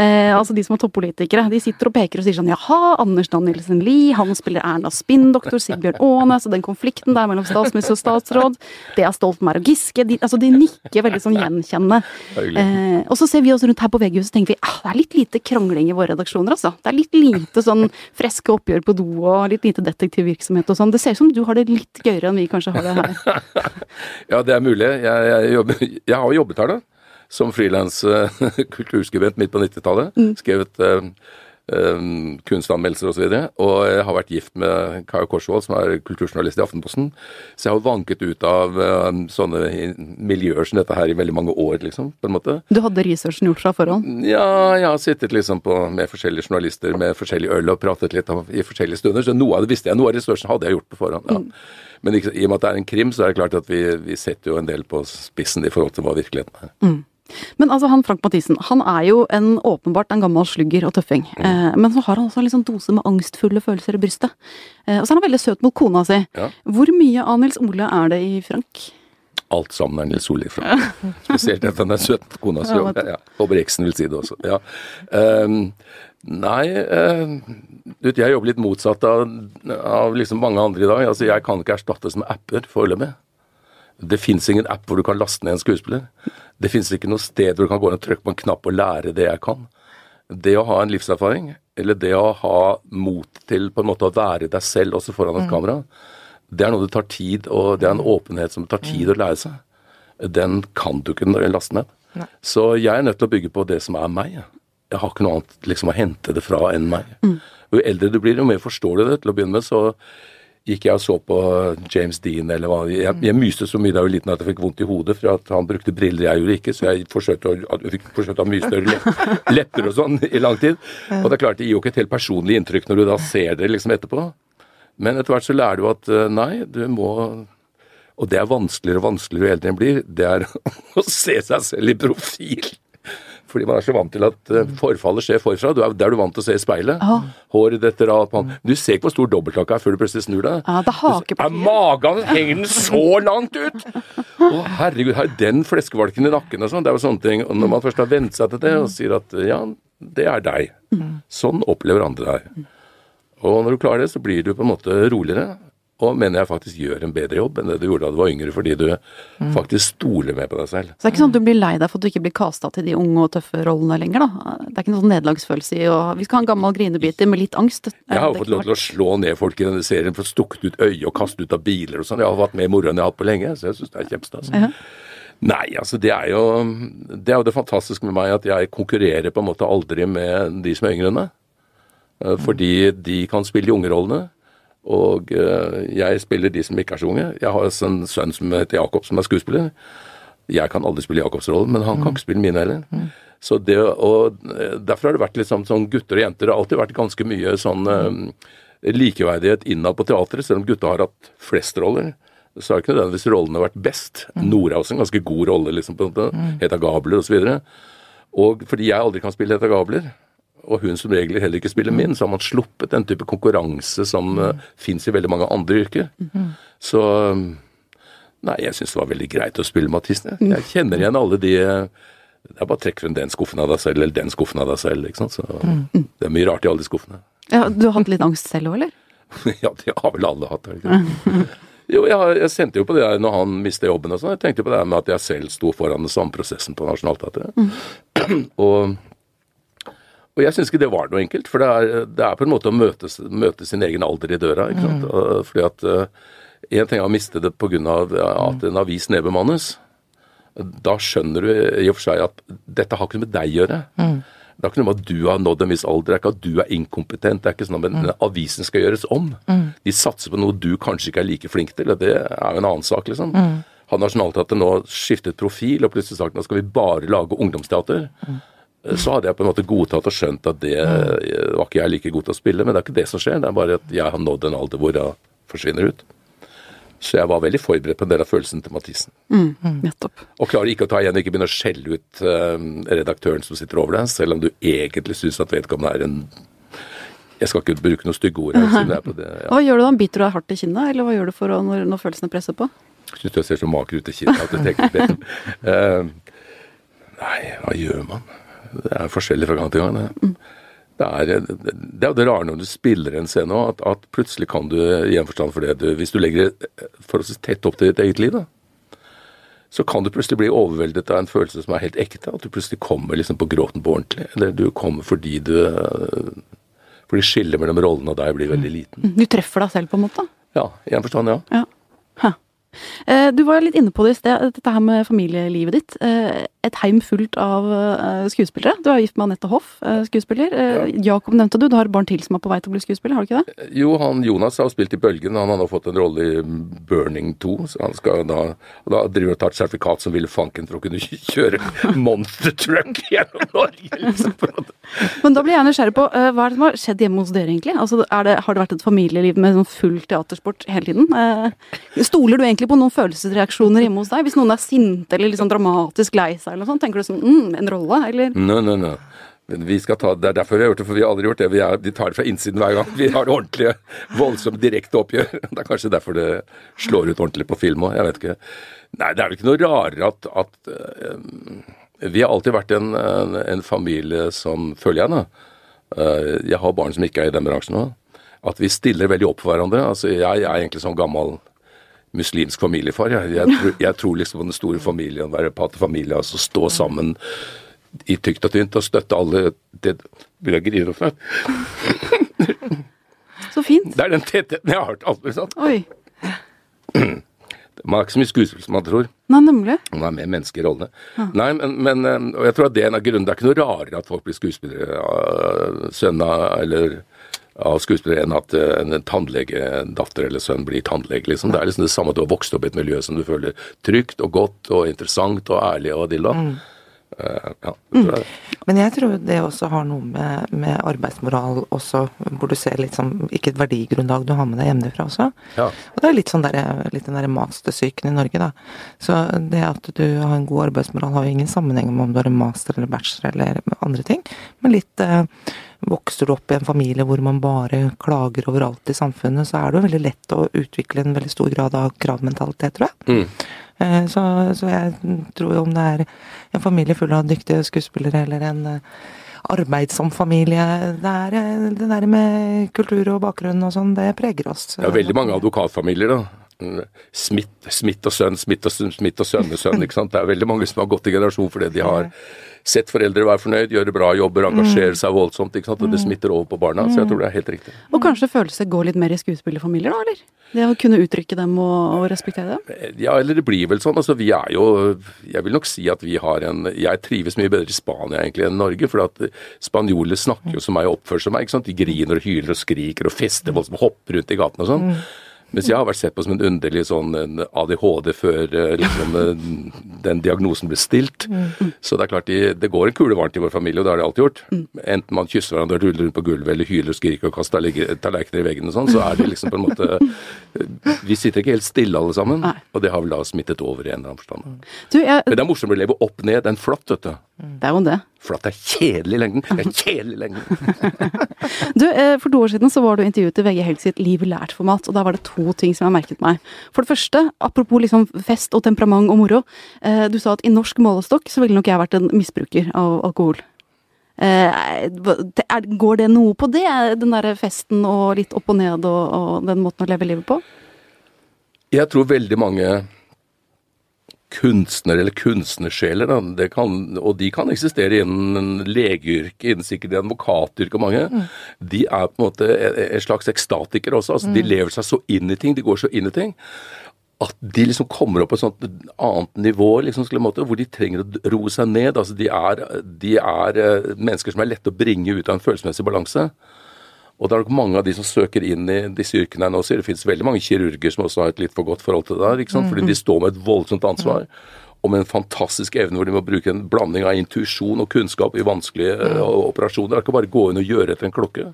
Eh, altså de som er toppolitikere. De sitter og peker og sier sånn jaha, Anders Danielsen Lie, han spiller Erna Spinndoktor, Sigbjørn Aanes, og den konflikten der mellom statsminister og statsråd. Det er Stoltenberg og Giske. De, altså de nikker veldig sånn gjenkjennende. Eh, og så ser vi oss rundt her på VG-huset og tenker vi ah, det er litt lite krangling i våre redaksjoner, altså. Det er litt lite sånn freske oppgjør på do og litt lite detektivvirksomhet og sånn. Det ser ut som du har det litt gøyere enn vi kanskje har det her. ja, det er mulig. Jeg, jeg, jobber, jeg har jobbet her, da. Som frilans uh, kulturskribent midt på 90-tallet. Mm. Skrevet uh, um, kunstanmeldelser osv. Og, så og jeg har vært gift med Kaja Korsvold, som er kulturjournalist i Aftenposten. Så jeg har vanket ut av um, sånne miljøer som dette her i veldig mange år, liksom. på en måte. Du hadde researchen gjort fra forhånd? Ja, jeg har sittet liksom på, med forskjellige journalister med forskjellig øl og pratet litt om, i forskjellige stunder. Så noe av det visste jeg. Noe av researchen hadde jeg gjort på forhånd. ja. Mm. Men i og med at det er en krim, så er det klart at vi, vi setter jo en del på spissen i forhold til hva virkeligheten er. Mm. Men altså, han Frank Mathisen, han er jo en, åpenbart en gammel slugger og tøffing. Eh, men så har han også en liksom dose med angstfulle følelser i brystet. Eh, og så er han veldig søt mot kona si. Ja. Hvor mye av Nils Ole er det i Frank? Alt sammen er Nils Ole i Frank. Spesielt at han er søt mot kona si. Ja. Håper eksen vil si det også. Ja. Ehm, nei, eh, jeg jobber litt motsatt av, av liksom mange andre i dag. Altså, jeg kan ikke erstattes med apper foreløpig. Det fins ingen app hvor du kan laste ned en skuespiller. Det fins ikke noe sted hvor du kan gå inn og trykke på en knapp og lære det jeg kan. Det å ha en livserfaring, eller det å ha mot til på en måte å være deg selv også foran et kamera, det er noe det tar tid, og det er en åpenhet som det tar tid å lære seg. Den kan du ikke laste ned. Så jeg er nødt til å bygge på det som er meg. Jeg har ikke noe annet liksom å hente det fra enn meg. Og Jo eldre du blir, jo mer forstår du det. Til å begynne med så gikk jeg og så på James Dean eller hva Jeg, jeg myste så mye da jeg var liten at jeg fikk vondt i hodet for at han brukte briller, jeg gjorde ikke. Så jeg forsøkte å, jeg fikk forsøkt å ha mye større lepp, lepper og sånn i lang tid. Og det er klart, det gir jo ikke et helt personlig inntrykk når du da ser det liksom etterpå. Men etter hvert så lærer du at eh, nei, du må Og det er vanskeligere og vanskeligere jo eldre en blir. Det er å se seg selv i profil. Fordi man er så vant til at eh, forfallet skjer forfra. Du er, det er du vant til å se i speilet. Håret detter av pann. Du ser ikke hvor stor dobbelthake er før du plutselig snur deg. Ja, det er hakepartiet. Er magen henger den så langt ut? Å herregud, har den fleskevalken i nakken og sånn. Det er jo sånne ting. Og når man først har vent seg til det og sier at ja, det er deg. Sånn opplever andre deg. Og når du klarer det, så blir du på en måte roligere. Og mener jeg faktisk gjør en bedre jobb enn det du gjorde da du var yngre, fordi du faktisk stoler mer på deg selv. Så det er ikke sånn at du blir lei deg for at du ikke blir kasta til de unge og tøffe rollene lenger, da? Det er ikke noen sånn nederlagsfølelse i å Vi skal ha en gammel grinebiter med litt angst. Jeg har jo fått lov til å slå ned folk i denne serien for stukket ut øye og kastet ut av biler og sånn. Jeg har vært mer moro enn jeg har hatt på lenge, så jeg syns det er kjempestas. Ja. Nei, altså det er jo det er jo det fantastiske med meg at jeg konkurrerer på en måte aldri med de som er yngre enn meg. Eh, Fordi de kan spille de unge rollene, og eh, jeg spiller de som ikke er så unge. Jeg har en sønn som heter Jakob, som er skuespiller. Jeg kan aldri spille Jakobs rolle, men han kan ikke spille mine heller. Så det, og eh, Derfor har det vært litt sånn, sånn gutter og jenter. Det har alltid vært ganske mye sånn eh, likeverdighet innad på teatret, selv om gutta har hatt flest roller. Så har ikke nødvendigvis rollene vært best. Nora har også en ganske god rolle, liksom, på en måte. Heta Gabler osv. Og, og fordi jeg aldri kan spille Heta Gabler, og hun som regel heller ikke spiller min, så har man sluppet den type konkurranse som mm. fins i veldig mange andre yrker. Så um, Nei, jeg syns det var veldig greit å spille Mathisen. jeg. Jeg kjenner igjen alle de eh, Det er bare å trekke frem den skuffen av deg selv, eller den skuffen av deg selv. ikke sant? Så Det er mye rart i alle de skuffene. Ja, du har hatt litt angst selv òg, eller? ja, det har vel alle hatt. ikke? Jo, jeg, jeg sendte jo på det der når han mistet jobben og sånn. Jeg tenkte på det der med at jeg selv sto foran den samme prosessen på Nationaltheatret. og, og jeg syns ikke det var noe enkelt, for det er, det er på en måte å møte, møte sin egen alder i døra. ikke sant? Mm. Fordi at én ting er å miste det pga. at en avis nedbemannes. Da skjønner du i og for seg at dette har ikke noe med deg å gjøre. Det er ikke noe med at du har nådd en viss alder, det er ikke at du er inkompetent. Det er ikke sånn at mm. avisen skal gjøres om. De satser på noe du kanskje ikke er like flink til, og det er jo en annen sak, liksom. Har Nationaltheatret nå skiftet profil og plutselig sagt nå skal vi bare lage ungdomsteater, så hadde jeg på en måte godtatt og skjønt at det eh, var ikke jeg like god til å spille. Men det er ikke det som skjer, det er bare at jeg har nådd en alder hvor jeg forsvinner ut. Så jeg var veldig forberedt på en del av følelsen til Mathisen. Nettopp. Og klarer ikke å ta igjen, og ikke begynne å skjelle ut eh, redaktøren som sitter over deg, selv om du egentlig syns at vedkommende er en Jeg skal ikke bruke noen stygge ord siden jeg er på det. Ja. Hva gjør du da? Biter du deg hardt i kinnet, eller hva gjør du for å, når, når følelsene presser på? Syns du jeg ser så maker ut i kinnet at jeg tenker det. Uh, nei, hva gjør man? Det er forskjellig fra gang til gang. Det, det, er, det er det rare når du spiller en scene òg, at, at plutselig kan du i en forstand for det du Hvis du legger det forholdsvis tett opp til ditt eget liv, da, så kan du plutselig bli overveldet av en følelse som er helt ekte. At du plutselig kommer liksom på gråten på ordentlig. Eller du kommer fordi du Fordi skillet mellom rollene og deg blir veldig liten. Du treffer deg selv, på en måte? Ja, i en forstand, ja. Ja. Eh, Du var litt inne på det i sted, dette her med familielivet ditt. Eh, Et heim fullt av eh, skuespillere. Du er gift med Anette Hoff, eh, skuespiller. Ja. Jakob nevnte du, du har et barn til som er på vei til å bli skuespiller, har du ikke det? Jo, han Jonas har spilt i Bølgen. Han har nå fått en rolle i Burning 2. Så han skal da, da driver og tar et sertifikat som Ville Fanken for å kunne kjøre monster truck gjennom Norge. Liksom. Men da blir jeg nysgjerrig på, eh, hva er det som har skjedd hjemme hos dere, egentlig? Altså, er det, har det vært et familieliv med sånn full teatersport hele tiden? Eh, Stoler du egentlig på noen følelsesreaksjoner hjemme hos deg? Hvis noen er sinte eller liksom dramatisk lei seg, eller noe sånt, tenker du sånn mm, en rolle, eller? No, no, no. Men vi skal ta, Det er derfor vi har gjort det, for vi har aldri gjort det. Er, de tar det fra innsiden hver gang. Vi har det ordentlige, voldsomt direkte oppgjør. Det er kanskje derfor det slår ut ordentlig på film òg. Jeg vet ikke. Nei, det er vel ikke noe rarere at, at uh, Vi har alltid vært en, en, en, familie som, føler jeg, da. Uh, jeg har barn som ikke er i den bransjen nå. At vi stiller veldig opp for hverandre. Altså, jeg, jeg er egentlig sånn gammel muslimsk familiefar. Jeg, jeg, tror, jeg tror liksom på den store familien, være pater familie, altså stå sammen i tykt og tynt og støtte alle det Vil jeg grine for? Så fint. Det er den tettheten jeg har til sant? Oi. Man er ikke så mye skuespill som man tror. Nei, nemlig. Man er mer menneske i rollene. Ja. Nei, men, men, eh, og jeg tror at det er en av grunnene. Det er ikke noe rarere at folk blir skuespillere Sønna eller av skuespillere enn at eh, en tannlegedatter eller sønn blir tannlege. liksom. Det er liksom det samme at du har vokst opp i et miljø som du føler trygt og godt og interessant og ærlig og dilla. Mm. Uh, ja, mm. Men jeg tror det også har noe med, med, arbeidsmoral også, hvor du ser litt sånn Ikke et verdigrunnlag du har med deg hjemmefra også. Ja. Og det er litt sånn der, litt den derre mastersyken i Norge, da. Så det at du har en god arbeidsmoral har jo ingen sammenheng med om du har en master eller bachelor eller andre ting, men litt eh, Vokser du opp i en familie hvor man bare klager over alt i samfunnet, så er det jo veldig lett å utvikle en veldig stor grad av kravmentalitet, tror jeg. Mm. Eh, så, så, jeg tror om det er en familie full av dyktige skuespillere eller en eh, arbeidsom familie Det, er, eh, det der med kultur og bakgrunn og sånn, det preger oss. Det er veldig mange advokatfamilier, da. Smith, Smith og sønn, Smith og, sønn, Smith og sønnesønn. ikke sant? Det er veldig mange som har gått i generasjon fordi de har sett foreldre være fornøyd, gjøre bra jobber, engasjere seg voldsomt. ikke sant? Og det mm. smitter over på barna. Så jeg tror det er helt riktig. Og kanskje følelse går litt mer i skuespillerfamilier, da, eller? Det å kunne uttrykke dem og, og, respektere dem? Ja, eller det blir vel sånn. Altså, vi er jo Jeg vil nok si at vi har en Jeg trives mye bedre i Spania egentlig enn Norge, for at spanjoler snakker jo som meg og oppfører seg som meg. ikke sant? De griner og hyler og skriker og fester voldsomt, hopper rundt i gatene og sånn. Mm. Mens jeg har vært sett på som en underlig sånn en ADHD før eh, liksom, eh, den diagnosen ble stilt. Så det er klart, de, det går en kule varmt i vår familie, og det har det alltid gjort. Enten man kysser hverandre ruller rundt på gulvet, eller hyler og skriker og kaster tallerkener i veggen og sånn, så er det liksom på en måte Vi sitter ikke helt stille alle sammen, og det har vel da smittet over i en eller annen forstand. Men det er morsomt å leve opp ned Det er en flott, vet du. Det er jo det. For at det er kjedelig i lengden. Det er kjedelig i lengden. du, eh, For to år siden så var du intervjuet i VG Helg sitt Liv lært-format, og da var det to ting som jeg merket meg. For det første, apropos liksom fest og temperament og moro. Eh, du sa at i norsk målestokk så ville nok jeg vært en misbruker av alkohol. Eh, går det noe på det? Den derre festen og litt opp og ned og, og den måten å leve livet på? Jeg tror veldig mange kunstnere eller kunstnersjeler, og de kan eksistere innen legeyrket, innen sikkert advokatyrket og mange. Mm. De er på en måte en slags ekstatikere også. altså mm. De lever seg så inn i ting, de går så inn i ting. At de liksom kommer opp på et sånt annet nivå liksom, måte, hvor de trenger å roe seg ned. altså De er, de er uh, mennesker som er lette å bringe ut av en følelsesmessig balanse. Og det er nok mange av de som søker inn i disse yrkene her nå, sier det finnes veldig mange kirurger som også har et litt for godt forhold til det der. ikke sant? Fordi de står med et voldsomt ansvar. Og med en fantastisk evne hvor de må bruke en blanding av intuisjon og kunnskap i vanskelige uh, operasjoner. Det er ikke bare å gå inn og gjøre etter en klokke.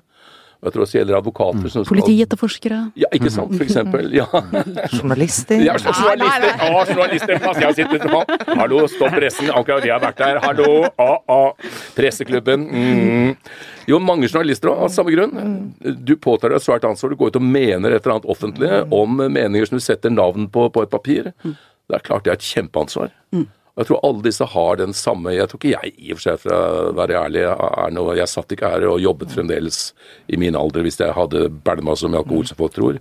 Jeg tror også det gjelder advokater. Mm. Politietterforskere. Ja, ikke sant, for eksempel. Ja. Journalister. Ja, journalister. Å, journalister. Jeg sitter på. Hallo, stopp pressen. Akkurat vi har vært der. Hallo. a-a, Presseklubben. Mm. Jo, mange journalister av samme grunn. Du påtar deg svært ansvar. Du går ut og mener et eller annet offentlig om meninger som du setter navn på på et papir. Det er klart det er et kjempeansvar. Mm. Jeg tror alle disse har den samme Jeg tror ikke jeg, i og for seg, for å være ærlig, er noe Jeg satt ikke her og jobbet fremdeles i min alder hvis jeg hadde bælma som alkohol som folk tror.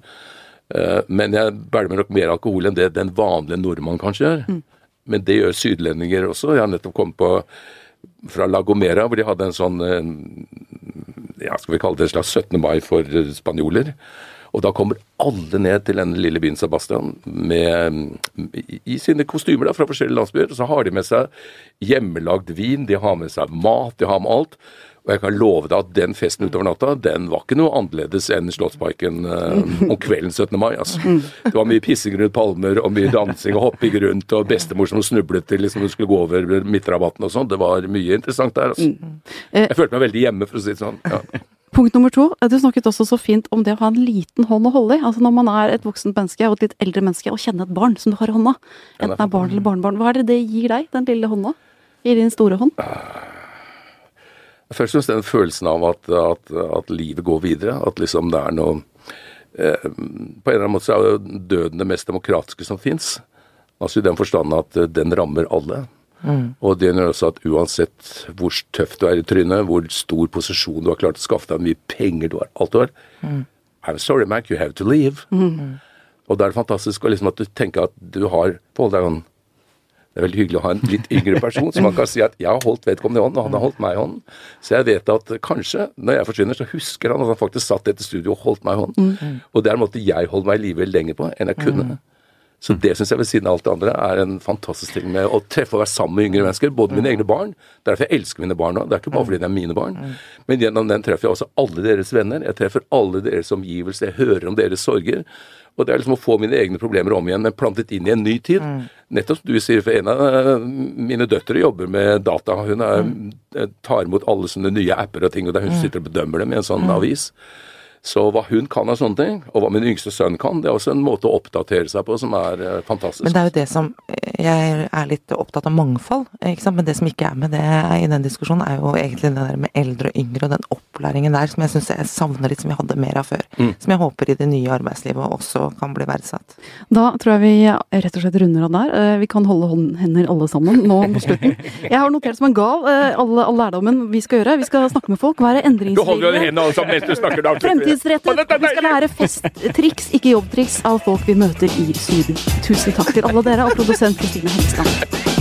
Eh, men jeg bælmer nok mer alkohol enn det den vanlige nordmann kanskje gjør. Mm. Men det gjør sydlendinger også. Jeg har nettopp kommet på fra La Gomera, hvor de hadde en sånn eh, ja, skal vi kalle det en slags 17. mai for spanjoler. Og da kommer alle ned til denne lille byen Sebastian med, i sine kostymer da, fra forskjellige landsbyer. Så har de med seg hjemmelagd vin, de har med seg mat, de har med alt. Og jeg kan love deg at den festen utover natta, den var ikke noe annerledes enn Slottsparken eh, om kvelden 17. mai. altså. Det var mye pissing rundt palmer og mye dansing og hopping rundt, og bestemor som snublet til liksom hun skulle gå over midtrabatten og sånn. Det var mye interessant der. altså. Jeg følte meg veldig hjemme, for å si det sånn. ja. Punkt nummer to. Du snakket også så fint om det å ha en liten hånd å holde i. Altså når man er et voksent menneske og et litt eldre menneske og kjenner et barn som du har i hånda. Enten det er barn eller barnebarn. Hva er det det gir deg, den lille hånda? I din store hånd? Først og fremst den følelsen av at, at, at, livet går videre. At liksom det er noe eh, På en eller annen måte så er jo døden det mest demokratiske som fins. Altså i den forstand at eh, den rammer alle. Mm. Og det gjør også at uansett hvor tøff du er i trynet, hvor stor posisjon du har klart å skaffe deg, hvor mye penger du har, alt du har mm. I'm sorry, Mac, you have to leave. Mm. Og da er det fantastisk liksom, at du tenker at du har Pål, sånn det er veldig hyggelig å ha en litt yngre person som man kan si at 'jeg har holdt vedkommende i hånden, og han har holdt meg i hånden'. Så jeg vet at kanskje, når jeg forsvinner, så husker han at han faktisk satt i dette studioet og holdt meg i hånden. Mm. Og det er en måte jeg holdt meg i live lenger på enn jeg kunne. Mm. Så det syns jeg ved siden av alt det andre er en fantastisk ting med å treffe og være sammen med yngre mennesker. Både mine egne barn. Derfor jeg elsker mine barn nå. Det er ikke bare fordi de er mine barn. Men gjennom den treffer jeg også alle deres venner. Jeg treffer alle deres omgivelser. Jeg hører om deres sorger. Og det er liksom å få mine egne problemer om igjen, men plantet inn i en ny tid. Nettopp som du sier, for en av eh, mine døtre jobber med data. Hun er, eh, tar imot alle sånne nye apper og ting, og der hun sitter og bedømmer dem i en sånn avis. Så hva hun kan av sånne ting, og hva min yngste sønn kan, det er også en måte å oppdatere seg på som er uh, fantastisk. Men det er jo det som Jeg er litt opptatt av mangfold, ikke sant. Men det som ikke er med det i den diskusjonen, er jo egentlig det der med eldre og yngre og den opplæringen der som jeg syns jeg savner litt, som vi hadde mer av før. Mm. Som jeg håper i det nye arbeidslivet også kan bli verdsatt. Da tror jeg vi rett og slett runder av der. Eh, vi kan holde hender alle sammen nå på slutten. Jeg har notert som en gal eh, alle, all lærdommen vi skal gjøre. Vi skal snakke med folk, være endringsvillige. Du holder jo hendene alle sammen mens du snakker. Da, fremtidsrettet. Vi skal lære festtriks, ikke jobbtriks, av folk vi møter i Syden. Tusen takk til alle dere og produsent Kristine Hengstad.